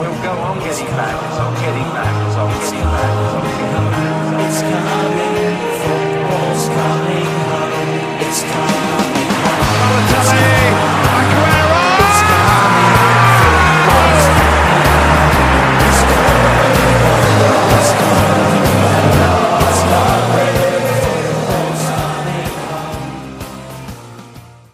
We'll go on getting back, so getting back, so getting back, so getting back. It's coming, football's coming home. It's coming home. It's coming, football's coming It's coming, it's coming, it's coming, football's coming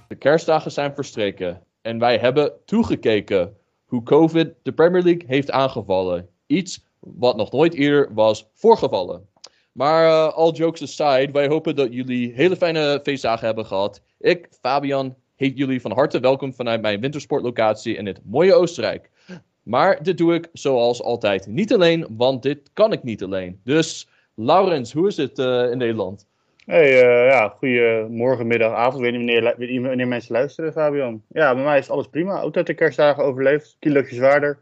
De kerstdagen zijn verstreken en wij hebben toegekeken hoe COVID de Premier League heeft aangevallen. Iets wat nog nooit eerder was voorgevallen. Maar eh, all jokes aside, wij hopen dat jullie hele fijne feestdagen hebben gehad. Ik, Fabian, heet jullie van harte welkom vanuit mijn wintersportlocatie in het mooie Oostenrijk. Maar dit doe ik zoals altijd niet alleen, want dit kan ik niet alleen. Dus, Laurens, hoe is het eh, in Nederland? Hey, eh, ja, goedemorgen, middag, avond. Weet niet wanneer, wanneer mensen luisteren, Fabian. Ja, bij mij is alles prima. Ook uit de kerstdagen overleefd. Kilootje zwaarder.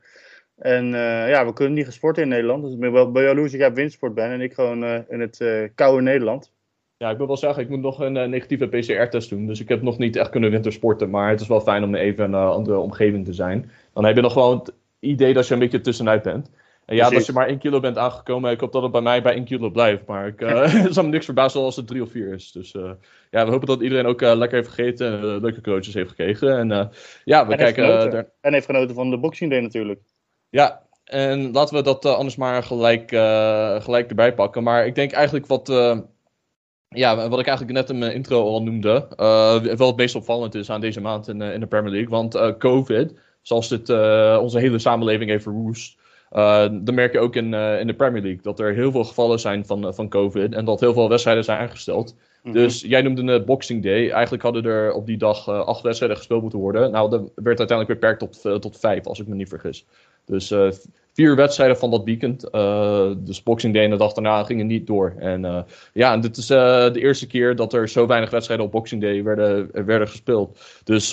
En eh, ja, we kunnen niet gaan sporten in Nederland. Dus ik ben wel jaloers dat jij op windsport ben en ik gewoon eh, in het koude Nederland. Ja, ik moet wel zeggen, ik moet nog een negatieve PCR-test doen. Dus ik heb nog niet echt kunnen wintersporten. Maar het is wel fijn om even in een andere omgeving te zijn. Dan heb je nog gewoon het idee dat je een beetje tussenuit bent. En ja, Precies. als je maar 1 kilo bent aangekomen, ik hoop dat het bij mij bij 1 kilo blijft. Maar ik, het zal me niks verbazen als het 3 of 4 is. Dus eh, ja, we hopen dat iedereen ook eh, lekker heeft gegeten en leuke cadeautjes heeft gekregen. En ja, we en, kijken... daar- en heeft genoten van de Boxing Day natuurlijk. ja, en laten we dat anders maar gelijk, gelijk erbij pakken. Maar ik denk eigenlijk wat, ja, wat ik eigenlijk net in mijn intro al noemde, wel het meest opvallend is aan deze maand in, in de Premier League. Want COVID, zoals dit onze hele samenleving heeft verwoest, eh dan merk je ook in, eh, in de Premier League dat er heel veel gevallen zijn van, eh, van COVID en dat heel veel wedstrijden zijn aangesteld. Mhm. Dus jij noemde het Boxing Day. Eigenlijk hadden er op die dag acht wedstrijden gespeeld moeten worden. Nou, dat werd uiteindelijk beperkt tot, tot vijf, als ik me niet vergis. Dus vier wedstrijden van dat weekend. eh, dus Boxing Day en de dag daarna gingen niet door. En eh, ja, en dit is eh, de eerste keer dat er zo weinig wedstrijden op Boxing Day werden, werden gespeeld. Dus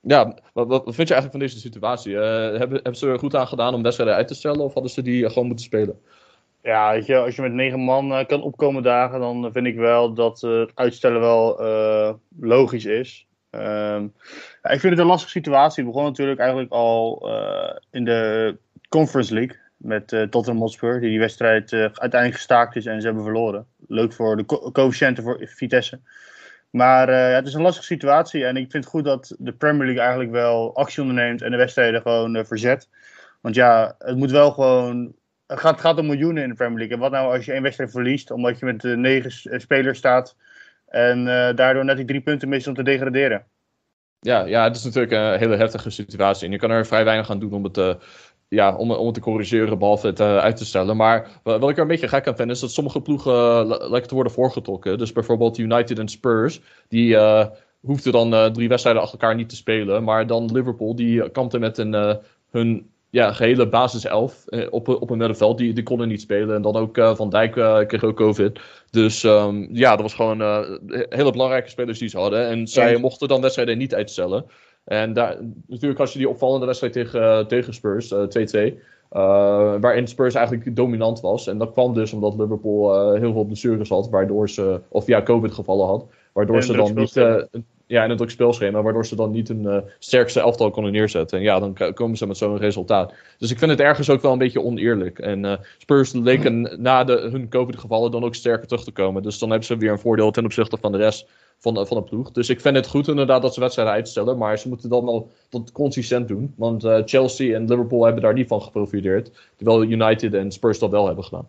ja, wat, wat vind je eigenlijk van deze situatie? Hebben, hebben ze er goed aan gedaan om wedstrijden uit te stellen? Of hadden ze die gewoon moeten spelen? Ja, weet je, als je met negen man kan opkomen dagen, dan vind ik wel dat het uitstellen wel logisch is. Ehm, ja, ik vind het een lastige situatie. Het begon natuurlijk eigenlijk al in de Conference League met eh, Tottenham Hotspur, die die wedstrijd eh, uiteindelijk gestaakt is en ze hebben verloren. Leuk voor de co- coëfficiënten voor Vitesse. Maar eh, ja, het is een lastige situatie en ik vind het goed dat de Premier League eigenlijk wel actie onderneemt en de wedstrijden gewoon verzet. Want ja, het moet wel gewoon het gaat, gaat om miljoenen in de Premier League. En wat nou als je één wedstrijd verliest, omdat je met negen spelers staat en daardoor net die drie punten mist om te degraderen. Ja, ja, het is natuurlijk een hele heftige situatie. En je kan er vrij weinig aan doen om het, ja, om, om het te corrigeren, behalve het eh, uit te stellen. Maar wa- wat ik er een beetje gek aan vind, is dat sommige ploegen eh, li- lijken te worden voorgetrokken. Dus bijvoorbeeld United en Spurs, die eh hoefden dan eh, drie wedstrijden achter elkaar niet te spelen. Maar dan Liverpool, die kampte met een, eh, hun ja, gehele basiself eh, op, op een middenveld. Die, die konden niet spelen. En dan ook eh, Van Dijk eh, kreeg ook COVID. Dus ehm, ja, dat was gewoon eh, hele belangrijke spelers die ze hadden. En zij mochten dan wedstrijden niet uitstellen. En daar, natuurlijk als je die opvallende wedstrijd tegen, eh, tegen Spurs, eh, 2-2, eh, waarin Spurs eigenlijk dominant was. En dat kwam dus omdat Liverpool eh, heel veel blessures had, waardoor ze, of ja, COVID-gevallen had. Waardoor En ze dan niet, eh, een- ja, en een druk speelschema, waardoor ze dan niet een eh, sterkste elftal konden neerzetten. En ja, dan komen ze met zo'n resultaat. Dus ik vind het ergens ook wel een beetje oneerlijk. En eh, Spurs leken na de, hun COVID-gevallen dan ook sterker terug te komen. Dus dan hebben ze weer een voordeel ten opzichte van de rest van de, van de ploeg. Dus ik vind het goed inderdaad dat ze wedstrijden uitstellen. Maar ze moeten dan wel dat consistent doen. Want eh, Chelsea en Liverpool hebben daar niet van geprofiteerd. Terwijl United en Spurs dat wel hebben gedaan.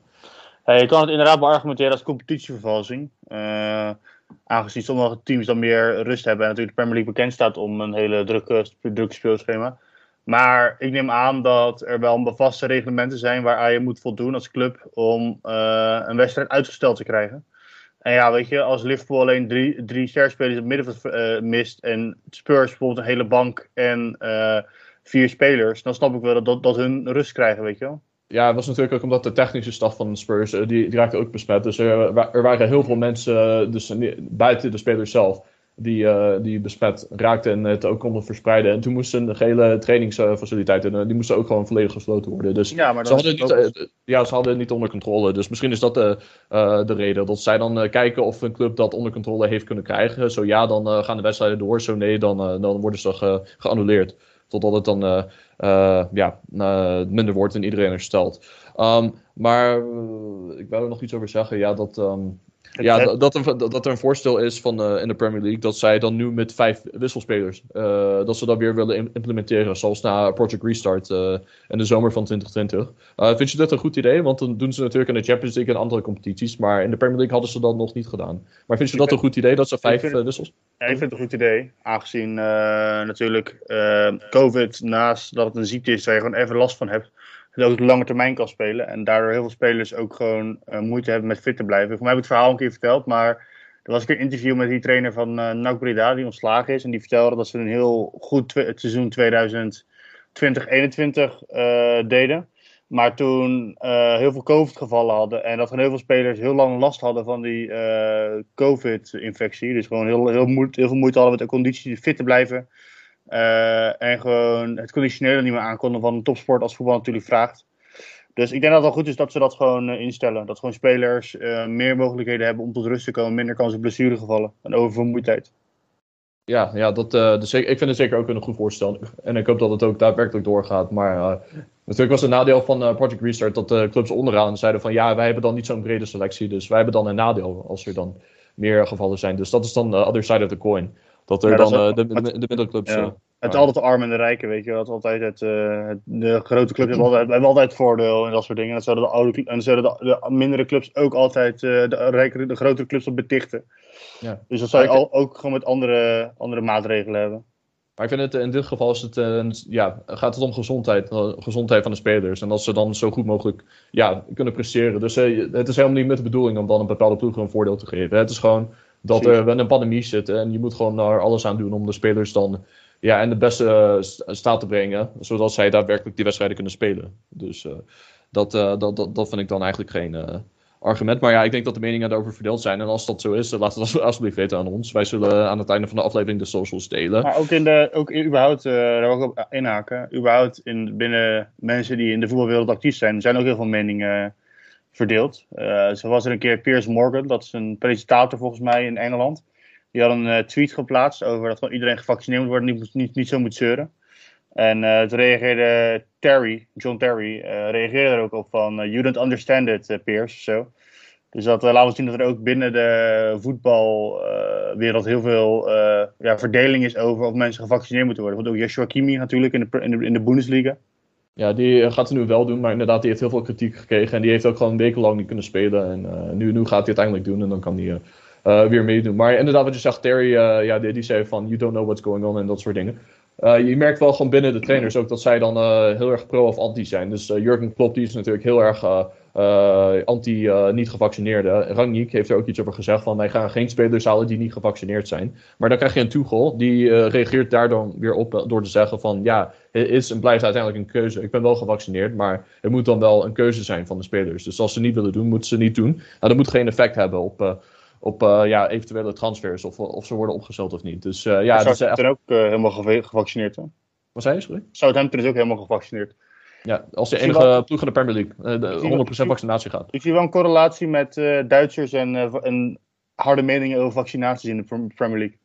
Je kan het inderdaad wel argumenteren als competitievervalsing. Aangezien sommige teams dan meer rust hebben en natuurlijk de Premier League bekend staat om een hele drukke, drukke speelschema. Maar ik neem aan dat er wel vaste reglementen zijn waar je moet voldoen als club om eh, een wedstrijd uitgesteld te krijgen. En ja, weet je, als Liverpool alleen drie, drie sterspelers in het middenveld eh, mist en Spurs bijvoorbeeld een hele bank en eh, vier spelers, dan snap ik wel dat, dat hun rust krijgen, weet je wel. Ja, het was natuurlijk ook omdat de technische staf van de Spurs, eh, die, die raakte ook besmet. Dus er, er waren heel veel mensen, eh, dus niet- buiten de spelers zelf, die, eh, die besmet raakten en het ook konden verspreiden. En toen moesten de hele trainingsfaciliteiten, eh, die moesten ook gewoon volledig gesloten worden. Dus Ja, maar ze hadden, niet, eh, ja, ze hadden het niet onder controle. Dus misschien is dat de, eh, de reden. Dat zij dan eh, kijken of een club dat onder controle heeft kunnen krijgen. Zo ja, dan eh, gaan de wedstrijden door. Zo nee, dan, eh, dan worden ze ge- geannuleerd. Totdat het dan eh, eh, ja, eh, minder wordt en iedereen herstelt. Ehm, maar ik wou er nog iets over zeggen. Ja, dat, ehm, ja, dat, dat, er, dat dat er een voorstel is van, eh, in de Premier League dat zij dan nu met vijf wisselspelers, eh, dat ze dat weer willen im- implementeren, zoals na Project Restart eh, in de zomer van 2020. Eh, vind je dat een goed idee? Want dan doen ze natuurlijk in de Champions League en andere competities, maar in de Premier League hadden ze dat nog niet gedaan. Maar vind je dat een goed idee, dat ze vijf vind- wissels? Ja, ik vind het een goed idee. Aangezien natuurlijk COVID, naast dat het een ziekte is waar je gewoon even last van hebt, het ook lange termijn kan spelen. En daardoor heel veel spelers ook gewoon eh, moeite hebben met fit te blijven. Voor mij heb ik het verhaal een keer verteld, maar er was een een interview met die trainer van eh NAC Breda, die ontslagen is. En die vertelde dat ze een heel goed seizoen 2020-21 eh, deden. Maar toen heel veel COVID-gevallen hadden en dat gewoon heel veel spelers heel lang last hadden van die COVID-infectie. Dus gewoon heel, heel, moe- heel veel moeite hadden met de conditie fit te blijven. Eh, en gewoon het conditionele niet meer aankonden van topsport als voetbal natuurlijk vraagt. Dus ik denk dat het wel goed is dat ze dat gewoon eh, instellen. Dat gewoon spelers eh, meer mogelijkheden hebben om tot rust te komen, minder kans op blessuregevallen en oververmoeidheid. Ja, ja dat, dus ik ik vind het zeker ook een goed voorstel. En ik hoop dat het ook daadwerkelijk doorgaat. Maar natuurlijk was het nadeel van Project Restart dat de clubs onderaan zeiden van ja, wij hebben dan niet zo'n brede selectie. Dus wij hebben dan een nadeel als er dan meer gevallen zijn. Dus dat is dan de other side of the coin. Dat er Ja, dat dan eh, ook- de, de, het- de middelclubs... Ja. eh, Het is altijd de armen en de rijken, weet je altijd het, eh, het- de grote clubs hebben altijd, hebben altijd voordeel en dat soort dingen. En dat zouden de, oude, en zouden de, de mindere clubs ook altijd eh, de, rijkere, de grotere clubs op betichten. Ja. Dus dat zou je al, ook gewoon met andere, andere maatregelen hebben. Maar ik vind het in dit geval is het, eh, ja, gaat het om gezondheid, gezondheid van de spelers. En dat ze dan zo goed mogelijk ja, kunnen presteren. Dus eh, het is helemaal niet met de bedoeling om dan een bepaalde ploeg een voordeel te geven. Het is gewoon dat er, we in een pandemie zitten. En je moet gewoon daar alles aan doen om de spelers dan ja, in de beste eh, st- staat te brengen. Zodat zij daadwerkelijk die wedstrijden kunnen spelen. Dus eh, dat, eh, dat, dat, dat vind ik dan eigenlijk geen eh, argument. Maar ja, ik denk dat de meningen daarover verdeeld zijn. En als dat zo is, eh, laat het alsjeblieft weten aan ons. Wij zullen aan het einde van de aflevering de socials delen. Maar ook, in de, ook in- überhaupt, eh, daar wil ik op inhaken, überhaupt in, binnen mensen die in de voetbalwereld actief zijn, er zijn ook heel veel meningen verdeeld. Eh, zo was er een keer Piers Morgan, dat is een presentator volgens mij in Engeland. Die had een eh, tweet geplaatst over dat iedereen gevaccineerd moet worden en niet, niet, niet zo moet zeuren. En eh, toen reageerde Terry, John Terry, reageerde er ook op van You don't understand it, Piers, zo. Dus dat uh, laat zien dat er ook binnen de voetbalwereld heel veel ja, verdeling is over of mensen gevaccineerd moeten worden. Want ook Joshua Kimi natuurlijk in de, in de, in de Bundesliga. Ja, die eh, gaat het nu wel doen, maar inderdaad, die heeft heel veel kritiek gekregen. En die heeft ook gewoon wekenlang niet kunnen spelen. En eh, nu, nu gaat hij het uiteindelijk doen en dan kan hij eh, weer meedoen. Maar inderdaad, wat je zegt, Terry, ja, die, die zei van, you don't know what's going on en dat soort dingen. Je merkt wel gewoon binnen de trainers ook dat zij dan heel erg pro of anti zijn. Dus Jurgen Klopp, die is natuurlijk heel erg eh, eh, anti eh, niet gevaccineerde. Rangnick heeft er ook iets over gezegd van, wij gaan geen spelers halen die niet gevaccineerd zijn. Maar dan krijg je een Tuchel, die eh, reageert daar dan weer op door te zeggen van, ja, het is en blijft uiteindelijk een keuze. Ik ben wel gevaccineerd, maar het moet dan wel een keuze zijn van de spelers. Dus als ze niet willen doen, moeten ze niet doen. Nou, dat moet geen effect hebben op, op ja, eventuele transfers of, of ze worden opgesteld of niet. Dus ja, dat is echt... Southampton ook helemaal geva- gevaccineerd. Hè? Wat zei je, sorry? Southampton is ook helemaal gevaccineerd. Ja, als de enige wel- ploeg in de Premier League eh, de zie wel- 100% vaccinatie gaat. Ik zie wel een correlatie met eh, Duitsers en, eh, en harde meningen over vaccinaties in de Pre- Premier League.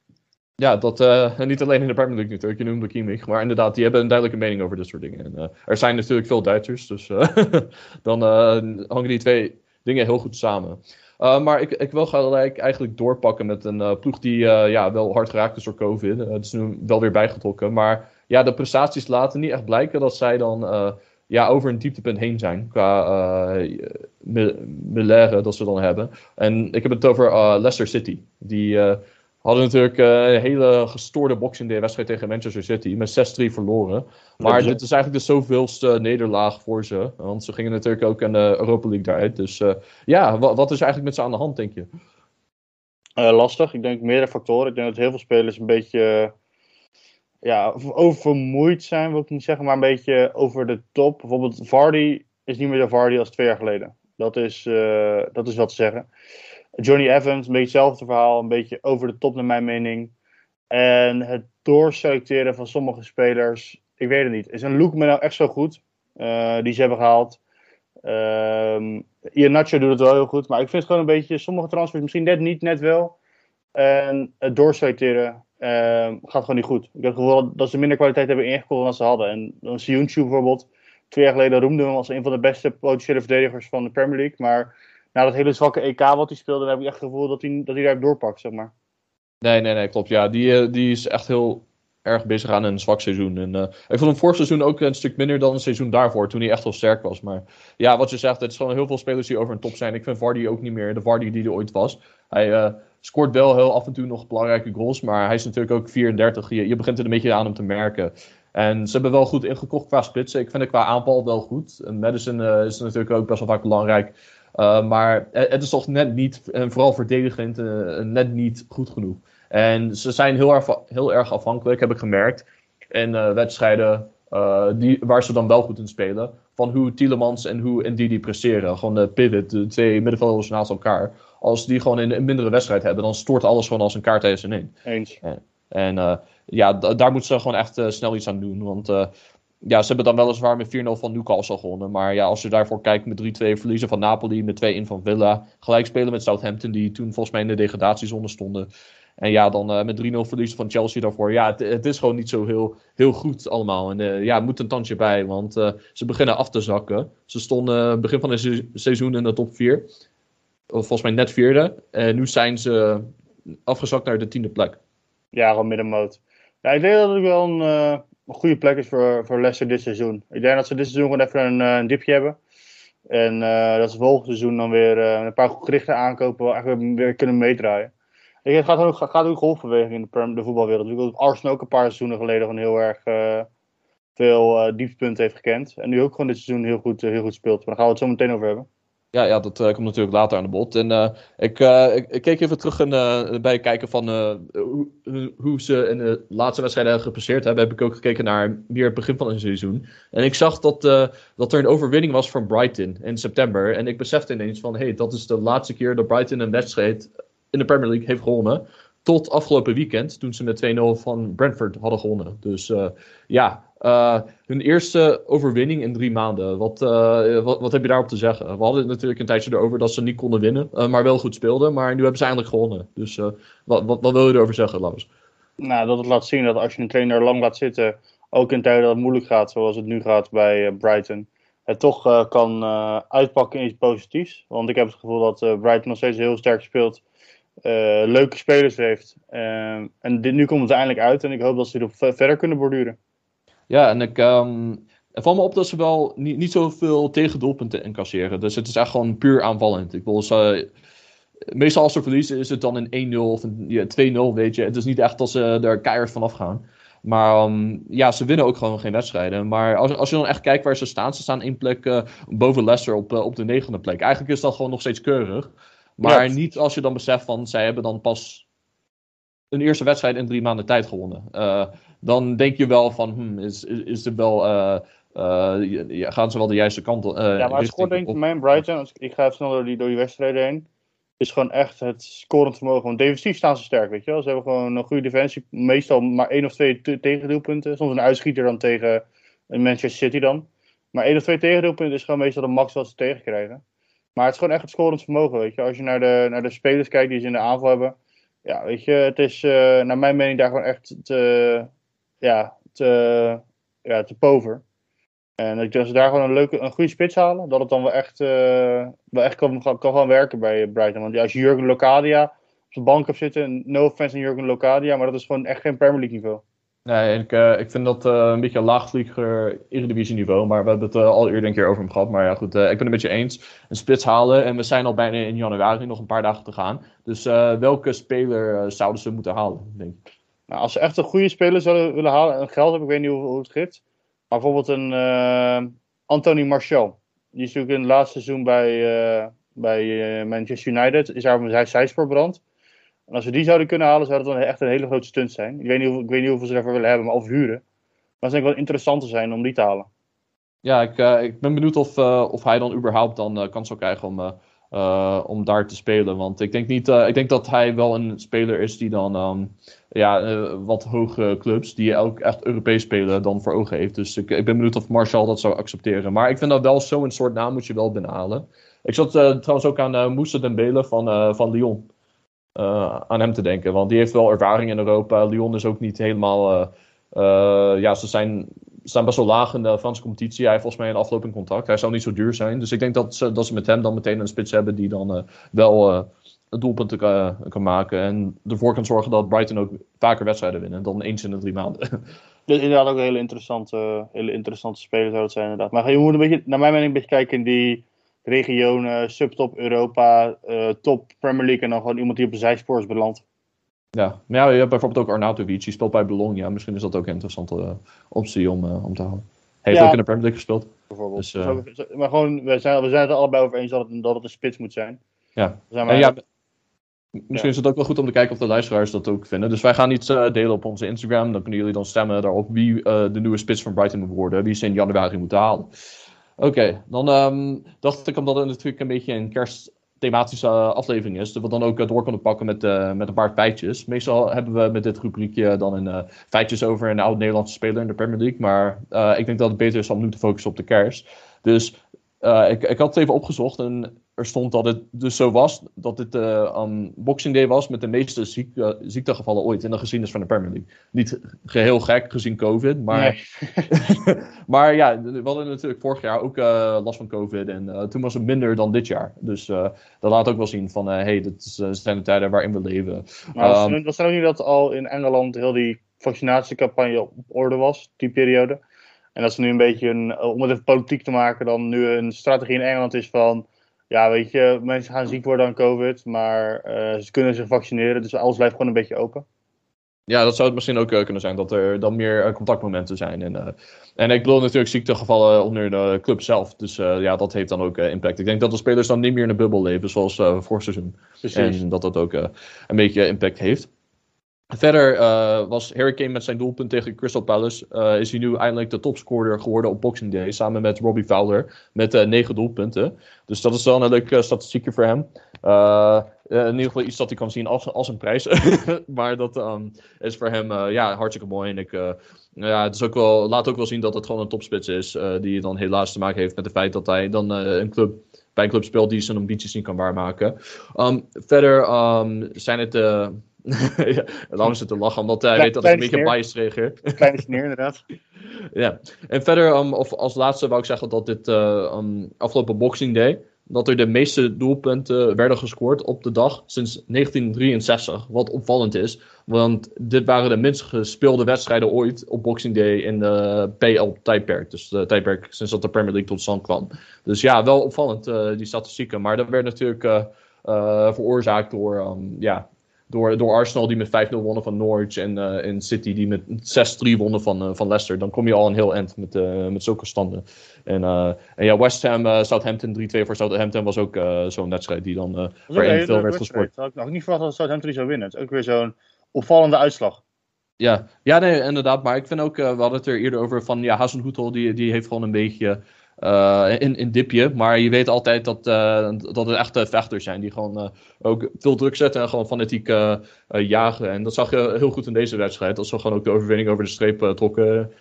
Ja, dat eh, niet alleen in de Premier League natuurlijk, je noemde Kimmich, maar inderdaad, die hebben een duidelijke mening over dit soort dingen. En, eh, er zijn natuurlijk veel Duitsers, dus eh, dan eh, hangen die twee dingen heel goed samen. Uh, maar ik, ik wil gelijk eigenlijk doorpakken met een uh, ploeg die uh, ja, wel hard geraakt is door COVID. Het is nu wel weer bijgetrokken. Maar ja, de prestaties laten niet echt blijken dat zij dan uh, ja, over een dieptepunt heen zijn. Qua Melaire dat ze dan hebben. En ik heb het over Leicester City. Die hadden natuurlijk een hele gestoorde boxing day wedstrijd tegen Manchester City. Met 6-3 verloren. Maar dit is eigenlijk de zoveelste nederlaag voor ze. Want ze gingen natuurlijk ook in de Europa League daaruit. Dus uh, ja, wat, wat, is eigenlijk met ze aan de hand, denk je? Uh, lastig. Ik denk meerdere factoren. Ik denk dat heel veel spelers een beetje ja, oververmoeid zijn, wil ik niet zeggen. Maar een beetje over de top. Bijvoorbeeld Vardy is niet meer de Vardy als twee jaar geleden. Dat is, uh, dat is wat te zeggen. Johnny Evans, een beetje hetzelfde verhaal. Een beetje over de top naar mijn mening. En het doorselecteren van sommige spelers, ik weet het niet. Is een Luke nou echt zo goed? eh, die ze hebben gehaald. Ehm Ian Nacho doet het wel heel goed. Maar ik vind het gewoon een beetje, sommige transfers misschien net niet, net wel. En het doorselecteren gaat gewoon niet goed. Ik heb het gevoel dat ze minder kwaliteit hebben ingekocht dan ze hadden. En dan bijvoorbeeld, twee jaar geleden roemden we hem als een van de beste potentiële verdedigers van de Premier League. Maar na dat hele zwakke EK wat hij speelde, heb ik echt het gevoel dat hij, dat hij daar doorpakt, zeg maar. Nee, nee, nee, klopt. Ja, die, eh, die is echt heel erg bezig aan een zwak seizoen. En, eh, ik vond hem vorig seizoen ook een stuk minder dan het seizoen daarvoor, toen hij echt wel sterk was. Maar ja, wat je zegt, het gewoon heel veel spelers die over een top zijn. Ik vind Vardy ook niet meer de Vardy die er ooit was. Hij eh, scoort wel heel af en toe nog belangrijke goals, maar hij is natuurlijk ook 34. Je, je begint er een beetje aan hem te merken. En ze hebben wel goed ingekocht qua spitsen. Ik vind het qua aanval wel goed. En Madison eh, is natuurlijk ook best wel vaak belangrijk. Uh, maar het is toch net niet, en vooral verdedigend, uh, net niet goed genoeg. En ze zijn heel erg, heel erg afhankelijk, heb ik gemerkt, in uh, wedstrijden die, waar ze dan wel goed in spelen, van hoe Tielemans en hoe Ndidi presteren. Gewoon de pivot, de twee middenvelders naast elkaar. Als die gewoon in een mindere wedstrijd hebben, dan stort alles gewoon als een kaart tegen ze in. Eens. En, en ja, daar moeten ze gewoon echt snel iets aan doen, want ja, ze hebben dan weliswaar met 4-0 van Newcastle gewonnen. Maar ja, als je daarvoor kijkt met 3-2 verliezen van Napoli, met 2-1 van Villa. Gelijk spelen met Southampton, die toen volgens mij in de degradatiezone stonden. En ja, dan uh, met 3-0 verliezen van Chelsea daarvoor. Ja, het, het, is gewoon niet zo heel, heel goed allemaal. En uh, ja, moet een tandje bij, want uh, ze beginnen af te zakken. Ze stonden begin van het se seizoen in de top 4. Of volgens mij net vierde. En nu zijn ze afgezakt naar de tiende plek. Ja, gewoon middenmoot. Ja, ik denk dat het wel een goede plek is voor, voor Leicester dit seizoen. Ik denk dat ze dit seizoen gewoon even een, dipje hebben. En dat ze volgend seizoen dan weer een paar gerichte aankopen wel eigenlijk weer kunnen meedraaien. Het gaat ook, gaat ook golfbeweging in de, voetbalwereld. Ik dat Arsenal ook een paar seizoenen geleden gewoon heel erg uh, veel dieptepunten heeft gekend. En nu ook gewoon dit seizoen heel goed, heel goed speelt. Maar daar gaan we het zo meteen over hebben. Ja, ja, dat uh, komt natuurlijk later aan de bod. En uh, ik, uh, ik, keek even terug en, bij kijken van hoe, hoe, ze in de laatste wedstrijden gepasseerd hebben. Heb ik ook gekeken naar meer het begin van het seizoen. En ik zag dat, dat er een overwinning was van Brighton in september. En ik besefte ineens van, hé, hey, dat is de laatste keer dat Brighton een wedstrijd in de Premier League heeft gewonnen. Tot afgelopen weekend, toen ze met 2-0 van Brentford hadden gewonnen. Dus ja, uh, hun eerste overwinning in drie maanden. Wat, uh, wat, wat, heb je daarop te zeggen? We hadden het natuurlijk een tijdje erover dat ze niet konden winnen, maar wel goed speelden. Maar nu hebben ze eindelijk gewonnen. Dus wat, wat, wat, wil je erover zeggen, Laus? Nou, dat het laat zien dat als je een trainer lang laat zitten, ook in tijden dat het moeilijk gaat, zoals het nu gaat bij Brighton, het toch kan uitpakken in iets positiefs. Want ik heb het gevoel dat Brighton nog steeds heel sterk speelt. Leuke spelers heeft. en dit, nu komt het eindelijk uit en ik hoop dat ze erop verder kunnen borduren. Ja, en ik. Um, valt me op dat ze wel niet, niet zoveel tegendoelpunten incasseren. Dus het is echt gewoon puur aanvallend. Ik wil ze. Meestal als ze verliezen is het dan een 1-0 of een ja, 2-0, weet je. Het is niet echt dat ze er keihard vanaf gaan. Maar um, ja, ze winnen ook gewoon geen wedstrijden. Maar als, als je dan echt kijkt waar ze staan, ze staan één plek uh, boven Leicester op, uh, op de negende plek. Eigenlijk is dat gewoon nog steeds keurig. Maar ja. niet als je dan beseft van, zij hebben dan pas een eerste wedstrijd in drie maanden tijd gewonnen. Uh, dan denk je wel van, hmm, is, is, is er wel, uh, uh, gaan ze wel de juiste kant op? ja, maar het scoort denk ik voor mij in Brighton, als ik, ik ga even snel door die, door die wedstrijden heen, is gewoon echt het scorend vermogen. Want defensief staan ze sterk, weet je wel. Ze hebben gewoon een goede defensie, meestal maar één of twee tegendoelpunten. Soms een uitschieter dan tegen Manchester City dan. Maar één of twee tegendoelpunten is gewoon meestal de max wat ze tegenkrijgen. Maar het is gewoon echt het scorend vermogen, weet je. Als je naar de, naar de spelers kijkt die ze in de aanval hebben. Ja, weet je, het is uh, naar mijn mening daar gewoon echt te, ja, te, ja, te pover. En ik denk ze daar gewoon een, leuke, een goede spits halen. Dat het dan wel echt, uh, wel echt kan, kan, kan gaan werken bij Brighton. Want ja, als je Jurgen Locadia op de bank hebt zitten. No offense aan Jurgen Locadia. Maar dat is gewoon echt geen Premier League niveau. Nee, ik, uh, ik vind dat uh, een beetje een laagvlieger Eredivisie niveau. Maar we hebben het uh, al eerder een keer over hem gehad. Maar ja, goed, ik ben het met je eens. Een spits halen. En we zijn al bijna in januari, nog een paar dagen te gaan. Dus welke speler zouden ze moeten halen, denk ik? Nou, als ze echt een goede speler zouden willen halen, en geld heb ik weet niet hoe, het gaat. Maar bijvoorbeeld een Anthony Martial. Die is natuurlijk in het laatste seizoen bij, bij Manchester United. Is daar zijn zijspoorbrand. En als we die zouden kunnen halen, zou dat dan echt een hele grote stunt zijn. Ik weet niet, hoe, ik weet niet hoeveel ze daarvoor willen hebben, maar of huren. Maar het zou wel interessanter zijn om die te halen. Ja, ik, ik ben benieuwd of, of hij dan überhaupt dan kans zou krijgen om eh, om daar te spelen. Want ik denk, niet, eh, ik denk dat hij wel een speler is die dan ehm, ja, eh, wat hogere clubs, die ook echt Europees spelen, dan voor ogen heeft. Dus ik, ik ben benieuwd of Marshall dat zou accepteren. Maar ik vind dat wel zo'n soort naam moet je wel binnenhalen. Ik zat eh, trouwens ook aan Moussa Dembele van, eh, van Lyon. Eh, aan hem te denken, want die heeft wel ervaring in Europa. Lyon is ook niet helemaal. eh, eh, ja, ze zijn, staan best wel laag in de Franse competitie. Hij heeft volgens mij een aflopend contract. Hij zou niet zo duur zijn. Dus ik denk dat ze, dat ze met hem dan meteen een spits hebben die dan wel doelpunten kan, kan maken. En ervoor kan zorgen dat Brighton ook vaker wedstrijden winnen dan eens in de drie maanden. Dus inderdaad ook een hele interessante, hele interessante speler zou het zijn inderdaad. Maar je moet een beetje, naar mijn mening, een beetje kijken in die regionen, subtop Europa, eh, top Premier League en dan gewoon iemand die op de zijspoor is beland. ja, maar ja, je hebt bijvoorbeeld ook Arnautovic. Die speelt bij Bologna. Misschien is dat ook een interessante eh, optie om, eh, om te houden. Hij heeft Ja. ook in de Premier League gespeeld. Bijvoorbeeld. Dus, Zo- zo- maar gewoon, we zijn, we zijn het er allebei over eens dat het, dat het een spits moet zijn. Ja. Zijn ja, misschien is het ook wel goed om te kijken of de luisteraars dat ook vinden. Dus wij gaan iets delen op onze Instagram. Dan kunnen jullie dan stemmen daarop wie de nieuwe spits van Brighton moet worden. Wie ze in januari moeten halen. Oké, dan ehm, dacht ik omdat het natuurlijk een beetje een kerstthematische eh, aflevering is. Dat we dan ook door kunnen pakken met, eh, met een paar feitjes. Meestal hebben we met dit rubriekje dan een eh, feitjes over een oud Nederlandse speler in de Premier League. Maar eh, ik denk dat het beter is om nu te focussen op de kerst. Dus ik, ik had het even opgezocht en er stond dat het dus zo was dat dit eh aan Boxing Day was met de meeste ziek, ziektegevallen ooit in de geschiedenis van de Premier League. Niet geheel gek gezien COVID, maar, nee. maar ja, we hadden natuurlijk vorig jaar ook eh, last van COVID en eh, toen was het minder dan dit jaar. Dus dat laat ook wel zien van, hé, hey, dit is, zijn de tijden waarin we leven. Maar was, Ehm, het- was het ook niet dat al in Engeland heel die vaccinatiecampagne op orde was, die periode? En dat ze nu een beetje, een, om het even politiek te maken, dan nu een strategie in Engeland is van... Ja, weet je, mensen gaan ziek worden aan COVID, maar eh, ze kunnen zich vaccineren, dus alles blijft gewoon een beetje open. Ja, dat zou het misschien ook eh, kunnen zijn, dat er dan meer eh, contactmomenten zijn. En, en ik bedoel natuurlijk ziektegevallen onder de club zelf. Dus ja, dat heeft dan ook impact. Ik denk dat de spelers dan niet meer in een bubbel leven, zoals vorig seizoen. Precies. En dat dat ook een beetje impact heeft. Verder eh, was Harry Kane met zijn doelpunt tegen Crystal Palace. eh, is hij nu eindelijk de topscorer geworden op Boxing Day. Samen met Robbie Fowler. Met eh, negen doelpunten. Dus dat is wel een leuke statistiekje voor hem. In ieder geval iets dat hij kan zien als, als een prijs. maar dat ehm, is voor hem ja, hartstikke mooi. En ik, eh, ja, het is ook wel, laat ook wel zien dat het gewoon een topspits is. die dan helaas te maken heeft met het feit dat hij dan een club, bij een club speelt die zijn ambities niet kan waarmaken. Ehm, verder ehm, zijn het. eh ja, daarom zit te lachen, omdat hij weet dat ik een beetje biased reageer. Kleine sneer, inderdaad. ja. En verder, um, of als laatste wou ik zeggen dat dit eh, um, afgelopen Boxing Day. dat er de meeste doelpunten werden gescoord op de dag sinds 1963. Wat opvallend is, want dit waren de minst gespeelde wedstrijden ooit op Boxing Day in de PL-tijdperk. Dus de tijdperk sinds dat de Premier League tot stand kwam. Dus ja, wel opvallend, eh, die statistieken. Maar dat werd natuurlijk eh, veroorzaakt door, um, ja, door, door Arsenal die met 5-0 wonnen van Norwich en, eh en City die met 6-3 wonnen van, eh, van Leicester. Dan kom je al een heel eind met, eh, met zulke standen. En, en ja, West Ham, Southampton 3-2 voor Southampton was ook zo'n wedstrijd die dan waarin hele veel werd gescoord. Had ik nog niet verwacht dat Southampton die zou winnen. Het is ook weer zo'n opvallende uitslag. Ja, ja nee, inderdaad. Maar ik vind ook, we hadden het er eerder over van, ja, Hasenhoetel, die, die heeft gewoon een beetje eh in, in dipje. Maar je weet altijd dat, eh, dat het echte vechters zijn, die gewoon eh, ook veel druk zetten en gewoon fanatiek jagen. En dat zag je heel goed in deze wedstrijd, dat ze gewoon ook de overwinning over de streep trokken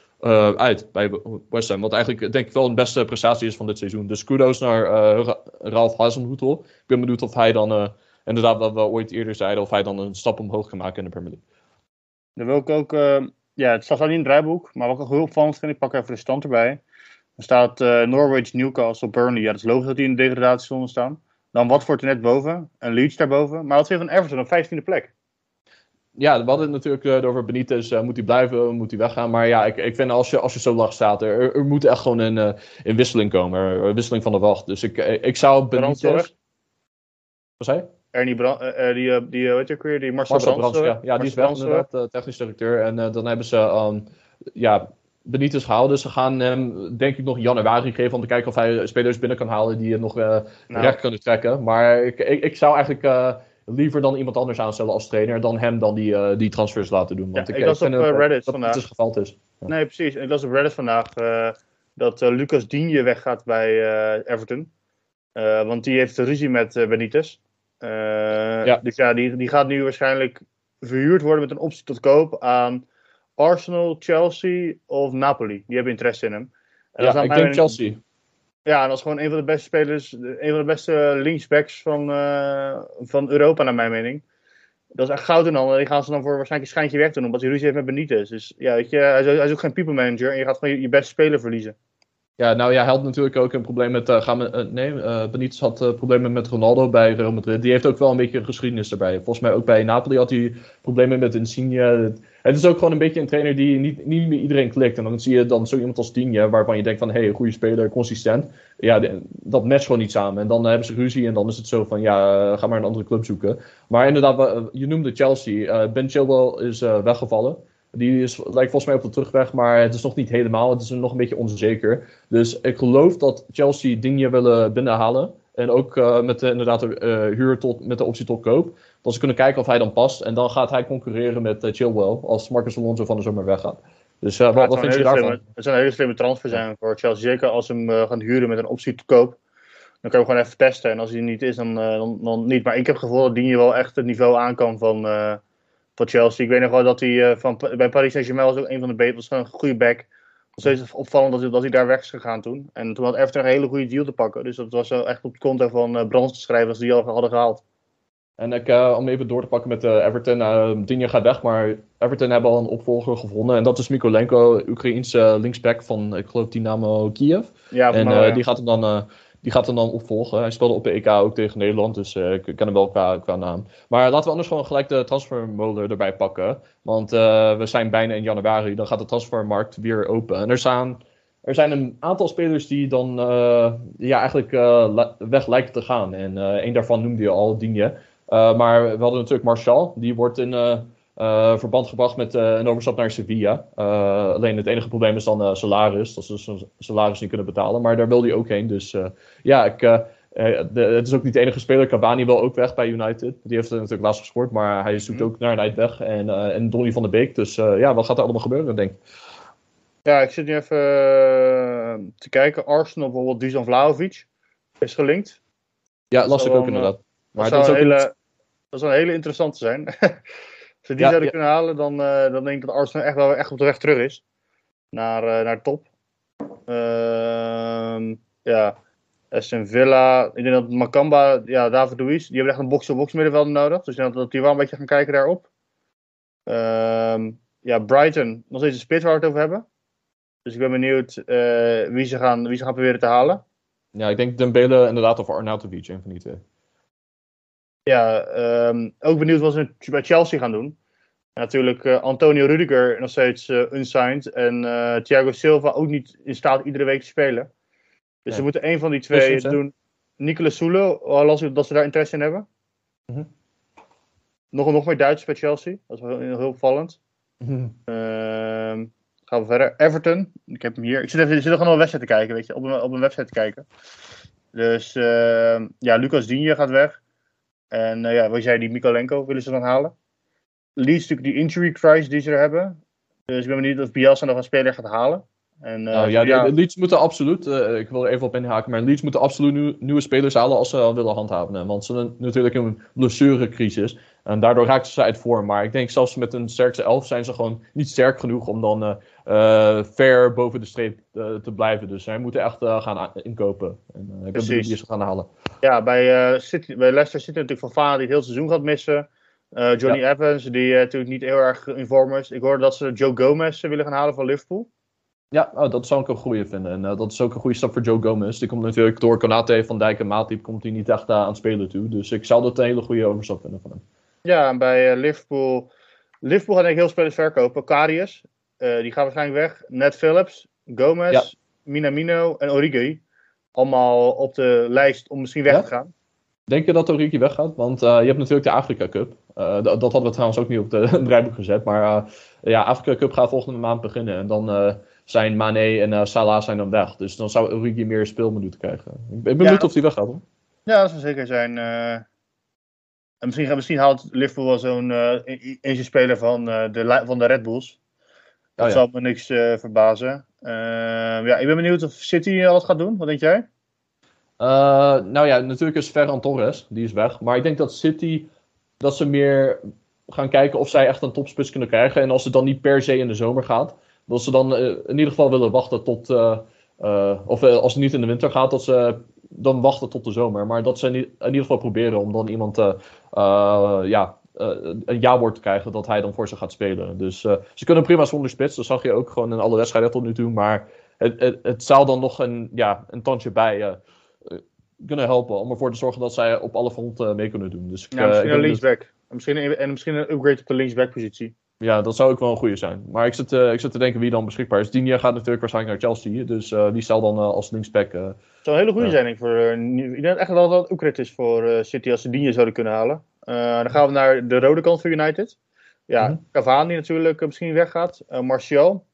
uit bij West Ham. Wat eigenlijk, denk ik, wel een beste prestatie is van dit seizoen. Dus kudos naar Ra- Ralf Hasenhoetel. Ik ben benieuwd of hij dan, inderdaad wat we ooit eerder zeiden, of hij dan een stap omhoog gaat maken in de Premier League. Dan wil ik ook, ja, het staat niet in het draaiboek, maar wat ik ook heel opvallend vind, ik pak even de stand erbij. Er staat eh, Norwich, Newcastle, Burnley. Ja, dat is logisch dat die in de degradatiezone staan. Dan Watford er net boven en Leeds daarboven. Maar wat vind je van Everton op 15e plek? Ja, we hadden het natuurlijk eh, over Benitez. eh, moet hij blijven? Moet hij weggaan? Maar ja, ik, ik vind als je, als je zo laag staat, er, er moet echt gewoon een, een wisseling komen. Een wisseling van de wacht. Dus ik, ik zou Benitez... Wat zei je? Ernie Brand, die, die, weet je ook weer, die Marcel, Marcel Brands. Ja. ja, die is Brands, inderdaad, technisch directeur. En dan hebben ze ehm, ja, Benitez gehaald. Dus ze gaan hem denk ik nog januari geven om te kijken of hij spelers binnen kan halen die het nog eh, Nou. recht kunnen trekken. Maar ik, ik, ik zou eigenlijk eh, liever dan iemand anders aanstellen als trainer dan hem dan die, eh, die transfers laten doen. Want Ja, ik, ik las op, Reddit dat vandaag. het geval is. Ja. Nee, precies. Ik las op Reddit vandaag dat Lucas Digne weggaat bij Everton. Want die heeft ruzie met Benitez. Ja. Dus ja, die, die gaat nu waarschijnlijk verhuurd worden met een optie tot koop aan Arsenal, Chelsea of Napoli. Die hebben interesse in hem. En Ja, ik denk Chelsea. Ja, en dat is gewoon een van de beste spelers, een van de beste linksbacks van, eh, van Europa, naar mijn mening. Dat is echt goud in handen. Die gaan ze dan voor waarschijnlijk een schijntje weg doen, omdat hij ruzie heeft met Benitez. Dus ja, weet je, hij is, hij is ook geen people manager en je gaat gewoon je, je beste speler verliezen. Ja, nou ja, hij had natuurlijk ook een probleem met. eh gaan eh, nee, eh Benitez had problemen met Ronaldo bij Real Madrid. Die heeft ook wel een beetje een geschiedenis erbij. Volgens mij ook bij Napoli had hij problemen met Insigne. Het, is ook gewoon een beetje een trainer die niet, niet meer iedereen klikt. En dan zie je dan zo iemand als Digne, waarvan je denkt van hé, hey, een goede speler, consistent. Ja, dat matcht gewoon niet samen. En dan hebben ze ruzie en dan is het zo van ja, ga maar een andere club zoeken. Maar inderdaad, je noemde Chelsea. Ben Chilwell is weggevallen. Die is, lijkt volgens mij op de terugweg, maar het is nog niet helemaal. Het is nog een beetje onzeker. Dus ik geloof dat Chelsea Digne willen binnenhalen. En ook eh, met de, inderdaad de eh, huur tot, met de optie tot koop. Dat ze kunnen kijken of hij dan past. En dan gaat hij concurreren met eh, Chilwell als Marcus Alonso van de zomer weggaat. Dus wat, wat vind je daarvan? slimme- Het zou een hele slimme transfer zijn voor Chelsea. Zeker als ze hem gaan huren met een optie te koop. Dan kan je hem gewoon even testen. En als hij niet is, dan, dan, dan niet. Maar ik heb het gevoel dat Digne wel echt het niveau aan kan van, eh, van Chelsea. Ik weet nog wel dat hij eh, van, bij Paris Saint-Germain was ook een van de betere. was een goede back. Nog steeds opvallend dat hij, dat hij daar weg is gegaan toen. En toen had Everton een hele goede deal te pakken. Dus dat was echt op het konto van uh, Brands te schrijven als die al hadden gehaald. En ik, eh, om even door te pakken met eh, Everton. eh Digne gaat weg, maar Everton hebben al een opvolger gevonden. En dat is Mikolenko, Oekraïense linksback van, ik geloof, Dynamo Kiev. Ja, En eh, ja. die, gaat hem dan, eh, die gaat hem dan opvolgen. Hij speelde op de EK ook tegen Nederland, dus eh, ik ken hem wel qua, qua naam. Maar laten we anders gewoon gelijk de transfermolen erbij pakken. Want eh, we zijn bijna in januari, dan gaat de transfermarkt weer open. En er, staan, er zijn een aantal spelers die dan eh, ja, eigenlijk weg lijken te gaan. En eh een daarvan noemde je al, Digne. Maar we hadden natuurlijk Martial, die wordt in... eh, verband gebracht met eh, een overstap naar Sevilla. Eh, alleen het enige probleem is dan salaris. Dat ze zijn salaris niet kunnen betalen. Maar daar wil hij ook heen. Dus ja, ik, de- het is ook niet de enige speler. Cavani wil ook weg bij United. Die heeft natuurlijk laatst gescoord. Maar hij zoekt ook naar een uitweg. En, en Donny van de Beek. Dus ja, wat gaat er allemaal gebeuren, denk ik. Ja, ik zit nu even te kijken. Arsenal bijvoorbeeld, Dusan Vlahovic is gelinkt. Ja, las ik zou ook inderdaad. Maar dat, dat is zou ook een een- hele, dat zou een hele interessante zijn. Als we die Ja, zouden kunnen halen, dan, eh, dan denk ik dat Arsenal echt wel echt op de weg terug is. Naar, eh, naar top. Ehm, ja, Aston Villa. Ik denk dat Makamba, ja, David Luiz, die hebben echt een box-to-box middenvelder nodig. Dus ik denk dat, dat die wel een beetje gaan kijken daarop. Ehm, ja, Brighton, nog steeds een spits waar we het over hebben. Dus ik ben benieuwd eh, wie, ze gaan, wie ze gaan proberen te halen. Ja, ik denk Dembele inderdaad of Arnautovic. Een van die twee. Ja, ehm, ook benieuwd wat ze bij Chelsea gaan doen. En natuurlijk eh, Antonio Rudiger nog steeds eh, unsigned. En eh, Thiago Silva ook niet in staat iedere week te spelen. Dus Ja. ze moeten één van die twee doen. Nicolas Soele, al las ik dat ze daar interesse in hebben. Mhm. nog, nog meer Duitsers bij Chelsea. Dat is wel heel, heel opvallend. Ehm, gaan we verder. Everton. Ik heb hem hier. Ik zit, even, ik zit er gewoon op een website te kijken, weet je. Op een, op een website te kijken. Dus ehm, ja, Lucas Digne gaat weg. En eh, ja, wat zei die Mikolenko willen ze dan halen. Leeds natuurlijk die injury crisis die ze er hebben. Dus ik ben benieuwd of Bielsa nog een speler gaat halen. En, eh, Nou, ja, de, ja, de Leeds moeten absoluut, eh, ik wil er even op inhaken, maar Leeds moeten absoluut nieuw- nieuwe spelers halen als ze al willen handhaven. Want ze zijn natuurlijk een blessurecrisis. En daardoor raakten ze uit vorm. Maar ik denk zelfs met een sterkste elf zijn ze gewoon niet sterk genoeg om dan eh, ver boven de streep eh, te blijven. Dus zij moeten echt eh, gaan inkopen. En, ik ben benieuwd wie ze gaan halen. ja, bij, City, bij Leicester zit natuurlijk Van Vaal die het hele seizoen gaat missen. Johnny Evans, die natuurlijk niet heel erg in vorm is. Ik hoorde dat ze Joe Gomez willen gaan halen van Liverpool. Ja, oh, dat zou ik een goede vinden. En dat is ook een goede stap voor Joe Gomez. Die komt natuurlijk door Konate, Van Dijk en Matip komt hij niet echt aan het spelen toe. Dus ik zou dat een hele goede overstap vinden van hem. Ja, en bij Liverpool. Liverpool gaat denk ik heel spelers verkopen. Karius, die gaat waarschijnlijk weg. Ned Phillips, Gomez, Ja. Minamino en Origi. Allemaal op de lijst om misschien weg Ja? te gaan. Denk je dat Origi weggaat? Want eh, je hebt natuurlijk de Afrika Cup. Eh, d- dat hadden we trouwens ook niet op de draaiboek gezet. Maar eh, ja, Afrika Cup gaat volgende maand beginnen. En dan eh, zijn Mane en eh, Salah zijn dan weg. Dus dan zou Origi meer speelminuten krijgen. Ik ben benieuwd Ja. of hij weggaat. Hoor. Ja, dat zou zeker zijn. eh. en misschien, misschien haalt Liverpool wel zo'n eh eentje speler van, eh, de, van de Red Bulls. Dat Oh, ja. zal me niks eh, verbazen. Eh, ja, ik ben benieuwd of City al wat gaat doen. Wat denk jij? Eh, nou ja, natuurlijk is Ferran Torres, die is weg. Maar ik denk dat City, dat ze meer gaan kijken of zij echt een topspits kunnen krijgen. En als het dan niet per se in de zomer gaat, dat ze dan eh, in ieder geval willen wachten tot, eh, eh, of eh, als het niet in de winter gaat, dat ze dan wachten tot de zomer. Maar dat ze in, ieder geval proberen om dan iemand eh, eh, ja, eh, een ja-woord te krijgen dat hij dan voor ze gaat spelen. Dus eh, ze kunnen prima zonder spits, dat zag je ook gewoon in alle wedstrijden tot nu toe. Maar het, het, het zou dan nog een, ja, een tandje bij eh, eh, kunnen helpen om ervoor te zorgen dat zij op alle fronten mee kunnen doen. Dus Ja, eh, misschien een linksback. En misschien, een- en misschien een upgrade op de linksback-positie. ja, dat zou ook wel een goede zijn. Maar ik zit, eh, ik zit te denken wie dan beschikbaar is. Dinia gaat natuurlijk waarschijnlijk naar Chelsea. Dus eh, die zal dan eh, als linksback. eh, Het zou een hele goede zijn denk ik, voor. eh, ik denk echt wel dat het upgrade is voor eh, City als ze Digne zouden kunnen halen. Eh, dan gaan we naar de rode kant voor United. Ja, Mhm. Cavani natuurlijk eh, misschien weggaat. Eh, Martial.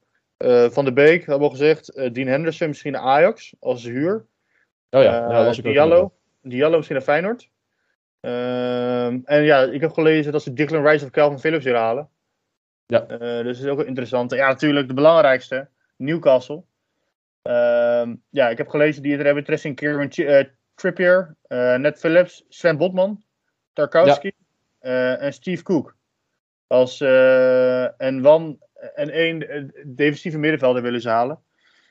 Van de Beek, hebben we al gezegd. Dean Henderson misschien naar Ajax als huur. Oh ja, ja las ik Diallo. Diallo misschien naar Feyenoord. Ehm, en ja, ik heb gelezen dat ze Declan Rice of Calvin Phillips willen halen. Ja. Dus dat is ook interessant. Ja, natuurlijk de belangrijkste. Newcastle. Ehm, ja, ik heb gelezen die er hebben interesse in Kieran Trippier, Ned Phillips, Sven Botman, Tarkowski eh, en Steve Cook. Als, eh, en Wan en één eh, defensieve middenvelder willen ze halen.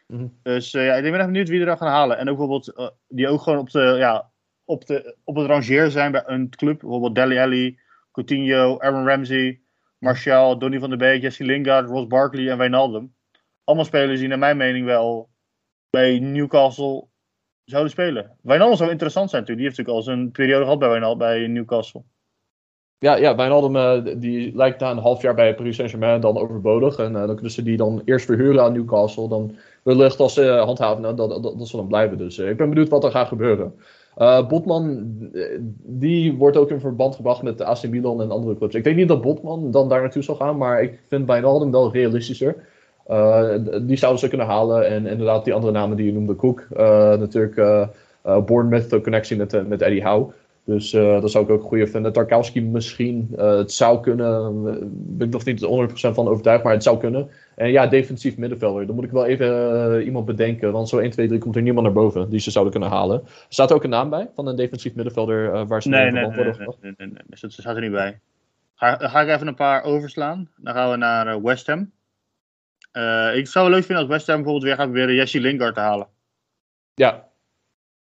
Mhm. Dus ja, ik ben echt benieuwd wie er dan gaan halen. En ook bijvoorbeeld die ook gewoon op, de, ja, op, de, op het rangeer zijn bij een club. Bijvoorbeeld Deli Alli, Coutinho, Aaron Ramsey, Martial, Donny van der Beek, Jesse Lingard, Ross Barkley en Wijnaldum. Allemaal spelers die naar mijn mening wel bij Newcastle zouden spelen. Wijnaldum zou interessant zijn natuurlijk. Die heeft natuurlijk al zijn periode gehad bij, Wijnaldum, bij Newcastle. Ja, ja Wijnaldum eh, die lijkt na een half jaar bij Paris Saint-Germain dan overbodig. En eh, dan kunnen ze die dan eerst verhuren aan Newcastle. Dan wellicht als ze eh, handhaven dat, dat, dat, dat ze dan blijven. Dus ik ben benieuwd wat er gaat gebeuren. Botman, die wordt ook in verband gebracht met AC Milan en andere clubs. Ik denk niet dat Botman dan daar naartoe zal gaan, maar ik vind Wijnaldum wel realistischer. Eh, die zouden ze kunnen halen. En inderdaad, die andere namen die je noemde, Cook. eh, natuurlijk uh, Bournemouth, de connectie met, met Eddie Howe. Dus uh, dat zou ik ook een goede vinden. Tarkowski misschien. Uh, het zou kunnen. Uh, ben ik nog niet 100% van overtuigd, maar het zou kunnen. En ja, defensief middenvelder. Dan moet ik wel even uh, iemand bedenken. Want zo 1, 2, 3 komt er niemand naar boven die ze zouden kunnen halen. Er staat ook een naam bij van een defensief middenvelder waar ze nee, mee nee, worden nee, nee, nee, nee, nee. Dus staat er niet bij. Ga, ga ik even een paar overslaan. Dan gaan we naar West Ham. Uh, ik zou het leuk vinden als West Ham bijvoorbeeld weer gaat proberen Jesse Lingard te halen. Ja.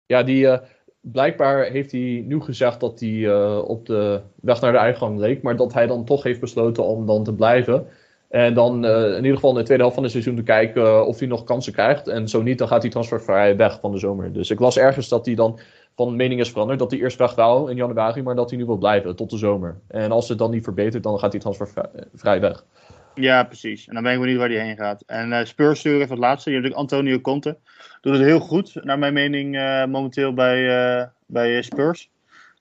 Ja, die... Uh, blijkbaar heeft hij nu gezegd dat hij uh, op de weg naar de uitgang leek. Maar dat hij dan toch heeft besloten om dan te blijven. En dan in ieder geval in de tweede helft van het seizoen te kijken of hij nog kansen krijgt. En zo niet, dan gaat hij transfervrij weg van de zomer. Dus ik las ergens dat hij dan van mening is veranderd. Dat hij eerst weg wou in januari, maar dat hij nu wil blijven tot de zomer. En als het dan niet verbetert, dan gaat hij transfervrij weg. Ja, precies. En dan ben ik benieuwd waar hij heen gaat. En uh, Spurs natuurlijk even het laatste. Je hebt natuurlijk Antonio Conte. Doet het heel goed, naar mijn mening, uh, momenteel bij, uh, bij Spurs.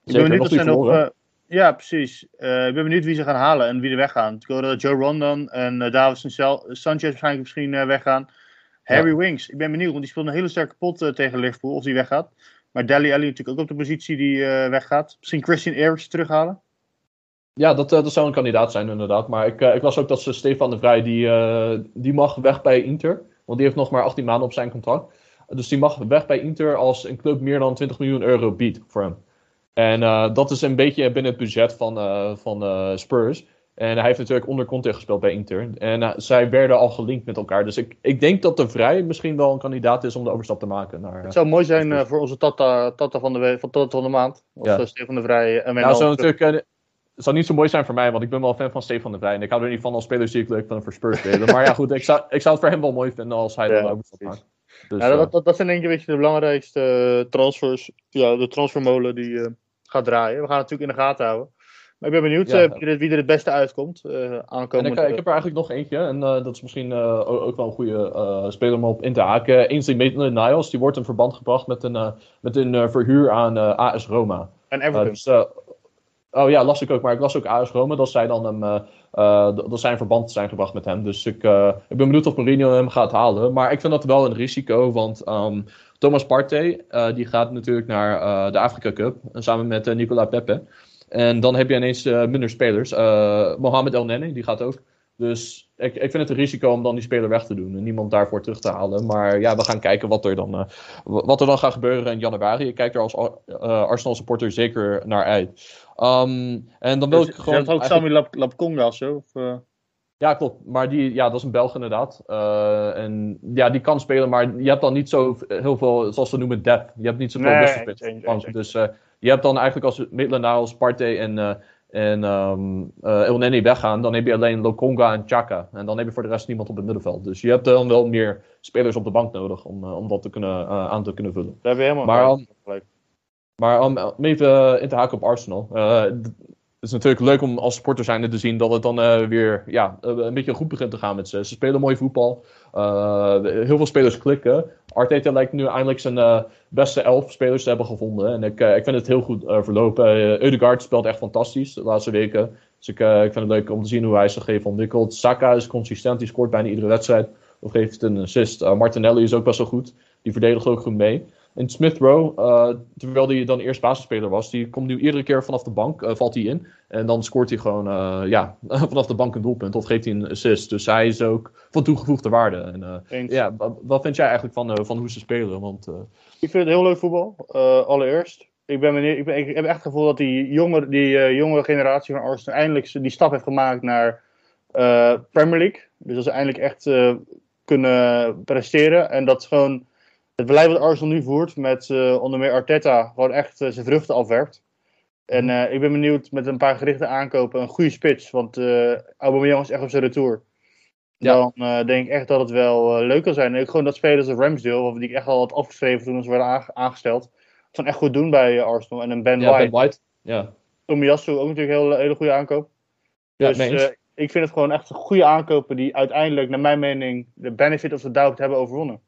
Ik ben benieuwd of ze nog... Ja, precies. Ik ben benieuwd wie ze gaan halen en wie er weggaan. Ik hoorde dat Joe Rondon en uh, David Sanchez waarschijnlijk misschien weggaan. Harry ja. Winks, ik ben benieuwd, want die speelt een hele sterke pot tegen Liverpool, of die weggaat. Maar Dali Alli natuurlijk ook op de positie die weggaat. Misschien Christian Eriksen terughalen. Ja, dat, uh, dat zou een kandidaat zijn inderdaad. Maar ik, uh, ik las ook dat ze Stefan de Vrij, die, uh, die mag weg bij Inter. Want die heeft nog maar 18 maanden op zijn contract. Dus die mag weg bij Inter als een club meer dan 20 miljoen euro biedt voor hem. En uh, dat is een beetje binnen het budget van, uh, van uh, Spurs. En hij heeft natuurlijk onder Conte gespeeld bij Inter. En zij werden al gelinkt met elkaar. Dus ik, ik denk dat de Vrij misschien wel een kandidaat is om de overstap te maken. Naar, het zou mooi zijn voor onze Tata, tata van, de van, tata van de maand. Als ja. Stefan de Vrij en nou, zou natuurlijk, het zou niet zo mooi zijn voor mij, want ik ben wel fan van Stefan de Vrij. En ik hou er niet van als spelers die ik leuk vind voor Spurs spelen. maar ja, goed, ik zou, ik zou het voor hem wel mooi vinden als hij ja, de overstap maakt. Dus, ja, dat, dat, dat zijn denk ik beetje de belangrijkste transfers. Ja, de transfermolen die uh, gaat draaien. We gaan het natuurlijk in de gaten houden. Maar ik ben benieuwd ja, uh, wie, er, wie, er, het beste uitkomt. Uh, aankomend, en ik, ik, heb er eigenlijk nog eentje. En dat is misschien ook wel een goede speler om op in te haken. Ainsley Maitland-Niles. Die wordt in verband gebracht met een, met een verhuur aan AS Roma. En Everton. Dus, oh ja, las ik ook. Maar ik las ook AS Roma. Dat zij dan hem... Uh, dat zijn verband zijn gebracht met hem. Dus ik, uh, ik ben benieuwd of Mourinho hem gaat halen. Maar ik vind dat wel een risico. Want um, Thomas Partey, die gaat natuurlijk naar de Afrika Cup. Samen met Nicola Pepe. En dan heb je ineens minder spelers. Mohamed El Nene, die gaat ook Dus ik, ik vind het een risico om dan die speler weg te doen en niemand daarvoor terug te halen. Maar ja, we gaan kijken wat er dan, eh, wat er dan gaat gebeuren in januari. Ik kijk er als eh, Arsenal supporter zeker naar uit. Ehm, en dan wil Dus, ik je gewoon. hebt ook eigenlijk- Sami Lap Lapkonga zo? Of, eh? Ja, klopt. Maar die, ja, dat is een Belg inderdaad. En ja, die kan spelen, maar je hebt dan niet zo heel veel, zoals ze noemen, depth. Je hebt niet zoveel Nee. Dus je hebt dan eigenlijk als Midland als Partey en, en ehm eh, El Neni weggaan, dan heb je alleen Lokonga en Chaka. En dan heb je voor de rest niemand op het middenveld. Dus je hebt dan wel meer spelers op de bank nodig om, eh, om dat te kunnen, eh, aan te kunnen vullen. Daar heb je helemaal Maar, gelijk. gelijk. Maar om, om even in te haken op Arsenal. het is natuurlijk leuk om als supporter zijnde te zien dat het dan weer ja, een beetje goed begint te gaan met ze. Ze spelen mooi voetbal. Heel veel spelers klikken. Arteta lijkt nu eindelijk zijn eh, beste elf spelers te hebben gevonden. En ik, eh, ik vind het heel goed eh, verlopen. Uh, speelt echt fantastisch de laatste weken. Dus ik, ik vind het leuk om te zien hoe hij zich heeft ontwikkeld. Saka is consistent, die scoort bijna iedere wedstrijd. Of geeft een assist. Martinelli is ook best wel goed. Die verdedigt ook goed mee. En Smith Rowe, eh, terwijl hij dan eerst basisspeler was, die komt nu iedere keer vanaf de bank, eh, valt hij in. En dan scoort hij gewoon eh, ja, vanaf de bank een doelpunt of geeft hij een assist. Dus hij is ook van toegevoegde waarde. En, ja, wat, vind jij eigenlijk van, van hoe ze spelen? Want Ik vind het heel leuk voetbal. allereerst. Ik, ben ik, ben, ik heb echt het gevoel dat die jonge, die, jonge generatie van Arsenal eindelijk die stap heeft gemaakt naar Premier League. Dus dat ze eindelijk echt kunnen presteren. En dat gewoon het beleid wat Arsenal nu voert met eh, onder meer Arteta gewoon echt eh, zijn vruchten afwerpt. En eh, ik ben benieuwd met een paar gerichte aankopen, een goede spits. Want Aubameyang is echt op zijn retour. Ja. Dan denk ik echt dat het wel leuk kan zijn. En ook gewoon dat spelers als Ramsdale, die ik echt al had afgeschreven toen ze werden aange- aangesteld. Het kan echt goed doen bij Arsenal. En een Ben ja, White. Ben White. Ja, Tomiyasu ook natuurlijk een hele, hele goede aankoop. ja Dus ik vind het gewoon echt goede aankopen die uiteindelijk, naar mijn mening, de benefit of the doubt hebben overwonnen.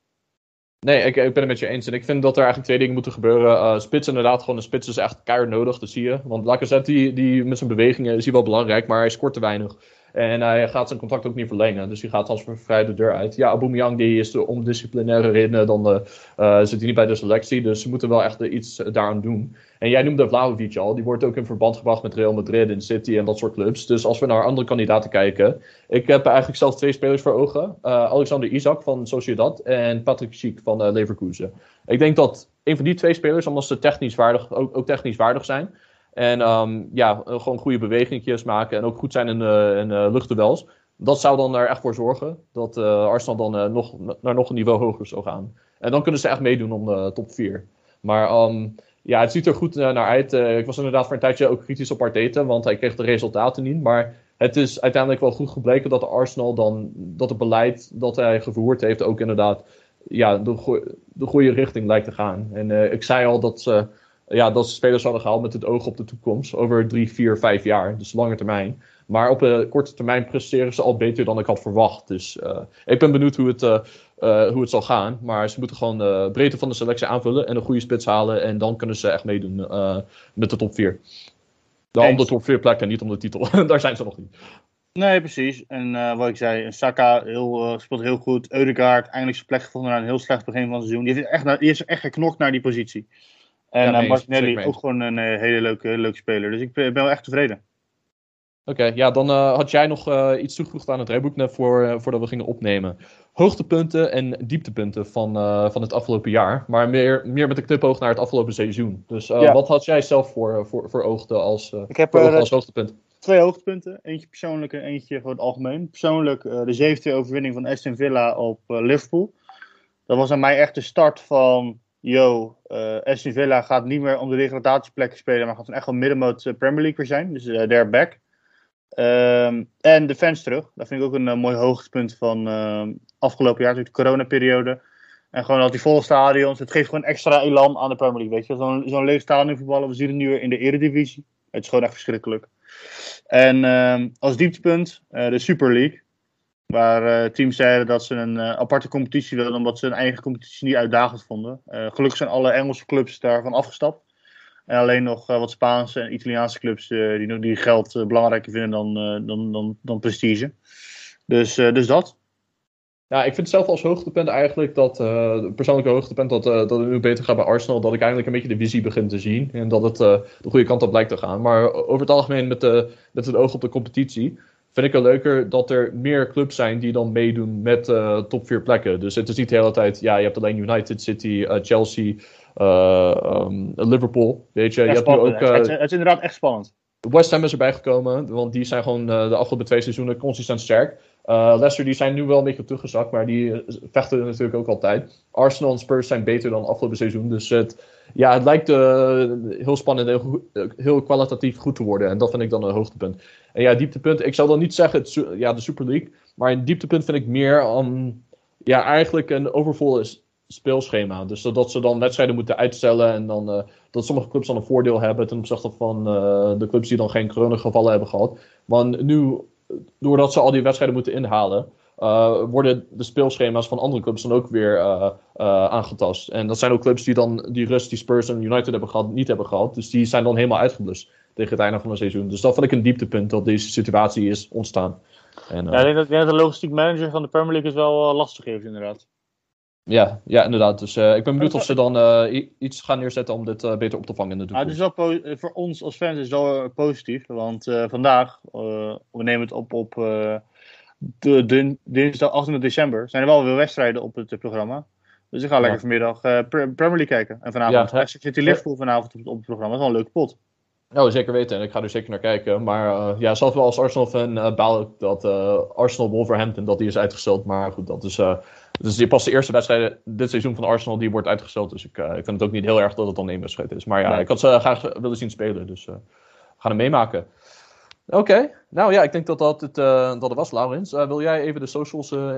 Nee, ik, ik ben het met je eens. En ik vind dat er eigenlijk twee dingen moeten gebeuren. Eh, spits inderdaad, gewoon een spits is echt keihard nodig, dat zie je. Want Lacazette, die, die, met zijn bewegingen is hij wel belangrijk, maar hij scoort te weinig. En hij gaat zijn contract ook niet verlengen, dus hij gaat als vrij de deur uit. Ja, Aubameyang die is de ondisciplinaire reden, dan eh, eh, zit hij niet bij de selectie. Dus ze moeten wel echt iets daaraan doen. En jij noemde Vlahovic al, die wordt ook in verband gebracht met Real Madrid en City en dat soort clubs. Dus als we naar andere kandidaten kijken, ik heb eigenlijk zelf twee spelers voor ogen. Eh, Alexander Isaac van Sociedad en Patrick Schiek van eh, Leverkusen. Ik denk dat een van die twee spelers, omdat ze technisch waardig, ook, technisch waardig zijn. En ehm, ja, gewoon goede bewegingjes maken en ook goed zijn in, eh in. Dat zou dan er echt voor zorgen dat eh, Arsenal dan nog, naar nog een niveau hoger zou gaan. En dan kunnen ze echt meedoen om de top 4. Maar ehm, ja, het ziet er goed eh, naar uit. Eh, ik was inderdaad voor een tijdje ook kritisch op Arteta, want hij kreeg de resultaten niet. Maar het is uiteindelijk wel goed gebleken dat de Arsenal dan, dat het beleid dat hij gevoerd heeft ook inderdaad ja, de, goe- de goede richting lijkt te gaan. En eh, ik zei al dat ze, ja, dat ze spelers hadden gehaald met het oog op de toekomst. Over drie, vier, vijf jaar. Dus lange termijn. Maar op de korte termijn presteren ze al beter dan ik had verwacht. Dus ik ben benieuwd hoe het, eh, hoe het zal gaan. Maar ze moeten gewoon de breedte van de selectie aanvullen. En een goede spits halen. En dan kunnen ze echt meedoen eh, met de top 4. Dan om de top 4 plekken, niet om de titel. Daar zijn ze nog niet. Nee, precies. En eh, wat ik zei, Saka heel, eh, speelt heel goed. Eudegaard eindelijk zijn plek gevonden na een heel slecht begin van het seizoen. Die, heeft echt, naar- die is echt geknokt naar die positie. En Ja, eh. Martinelli mee ook gewoon een eh, hele, leuke, leuke speler. Dus ik ben wel echt tevreden. Oké, ja, dan eh, had jij nog eh, iets toegevoegd aan het rijboek net voor, eh, voordat we gingen opnemen. Hoogtepunten en dieptepunten van, van het afgelopen jaar, maar meer, meer met een knipoog naar het afgelopen seizoen. Dus Ja. wat had jij zelf voor, voor, voor oogte als, Ik heb voor als hoogtepunt? twee hoogtepunten. Eentje persoonlijk en eentje voor het algemeen. Persoonlijk de zevende overwinning van Aston Villa op Liverpool. Dat was aan mij echt de start van... Yo, Aston Villa gaat niet meer om de degradatieplekken spelen... maar gaat dan echt wel middenmoot Premier League weer zijn. Dus they're back. Ehm, en de fans terug. Dat vind ik ook een eh, mooi hoogtepunt van ehm, afgelopen jaar, natuurlijk de coronaperiode. En gewoon dat die volle stadions, het geeft gewoon extra elan aan de Premier League. Weet je, zo'n zo'n leeg stadion voetballen, we zien het nu weer in de Eredivisie. Het is gewoon echt verschrikkelijk. En ehm, als dieptepunt eh, de Super League. Waar eh, teams zeiden dat ze een aparte competitie wilden, omdat ze hun eigen competitie niet uitdagend vonden. Gelukkig zijn alle Engelse clubs daarvan afgestapt. En alleen nog eh, wat Spaanse en Italiaanse clubs eh, die, die geld eh, belangrijker vinden dan, dan, dan, dan prestige. Dus, dus dat. Ja, ik vind zelf als hoogtepunt eigenlijk dat, eh persoonlijke hoogtepunt, dat, dat het nu beter gaat bij Arsenal. Dat ik eigenlijk een beetje de visie begin te zien. En dat het de goede kant op lijkt te gaan. Maar over het algemeen met, de, met het oog op de competitie, vind ik het leuker dat er meer clubs zijn die dan meedoen met top 4 plekken. Dus het is niet de hele tijd, ja, je hebt alleen United, City, Chelsea, eh, ehm, Liverpool. Weet je, je hebt nu ook. eh, het, is- het is inderdaad echt spannend. West Ham is erbij gekomen, want die zijn gewoon eh, de afgelopen twee seizoenen consistent sterk. Eh, Leicester die zijn nu wel een beetje teruggezakt, maar die vechten natuurlijk ook altijd. Arsenal en Spurs zijn beter dan afgelopen seizoen. Dus het, ja, het lijkt heel spannend en heel, kwalitatief goed te worden. En dat vind ik dan een hoogtepunt. En ja, dieptepunt, ik zou dan niet zeggen het, ja, de Super League. Maar een dieptepunt vind ik meer aan, ja, eigenlijk een overvol s- speelschema. Dus dat ze dan wedstrijden moeten uitstellen en dan... eh, dat sommige clubs dan een voordeel hebben ten opzichte van eh, de clubs die dan geen coronagevallen hebben gehad. Want nu, doordat ze al die wedstrijden moeten inhalen, eh, worden de speelschema's van andere clubs dan ook weer aangetast. En dat zijn ook clubs die dan die rust die Spurs en United hebben gehad, niet hebben gehad. Dus die zijn dan helemaal uitgeblust tegen het einde van het seizoen. Dus dat vind ik een dieptepunt dat deze situatie is ontstaan. En, Ja, ik denk dat, de logistiek manager van de Premier League het wel lastig heeft, inderdaad. Ja, ja, inderdaad. Dus eh, ik ben benieuwd of ze dan eh, iets gaan neerzetten om dit eh, beter op te vangen in de Ah, het toekomst. is wel voor ons als fans is het wel positief. Want vandaag, we nemen het op op de, din- dinsdag 28 december, zijn er wel weer wedstrijden op het programma. Dus ik ga lekker vanmiddag Pre- Premier League kijken. En vanavond Ja? Leicester City Liverpool vanavond op, op het programma. Dat is wel een leuke pot. Nou, zeker weten. En ik ga er zeker naar kijken. Maar eh, ja, zelf wel als Arsenal-fan uh, baal ik dat eh, Arsenal-Wolverhampton dat die is uitgesteld. Maar goed, dat is, dus die pas de eerste wedstrijd dit seizoen van Arsenal die wordt uitgesteld. Dus ik, eh, ik vind het ook niet heel erg dat het dan één wedstrijd is. Maar ja, Nee. ik had ze graag willen zien spelen. Dus eh, we gaan hem meemaken. Oké, nou ja, ik denk dat dat het, eh, dat het was, Laurens. Eh, wil jij even de socials eh,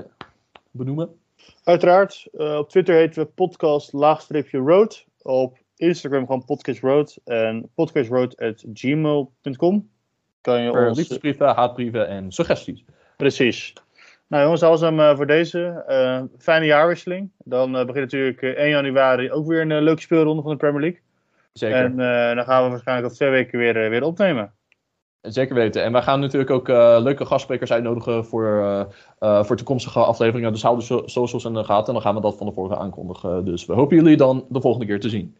benoemen? Uiteraard, eh, op Twitter heten we podcast laagstreepje road. Op Instagram gewoon podcast road. En podcastroad.gmail.com kan je Voor ons... liefdesbrieven, haatbrieven en suggesties. Precies. Nou jongens, dat was hem eh, voor deze. eh, fijne jaarwisseling. Dan eh, begint natuurlijk eh, 1 januari ook weer een leuke speelronde van de Premier League. Zeker. En dan gaan we waarschijnlijk over twee weken weer, weer opnemen. Zeker weten. En we gaan natuurlijk ook leuke gastsprekers uitnodigen voor, voor toekomstige afleveringen. Dus hou de so- socials in de gaten en dan gaan we dat van tevoren aankondigen. Dus we hopen jullie dan de volgende keer te zien.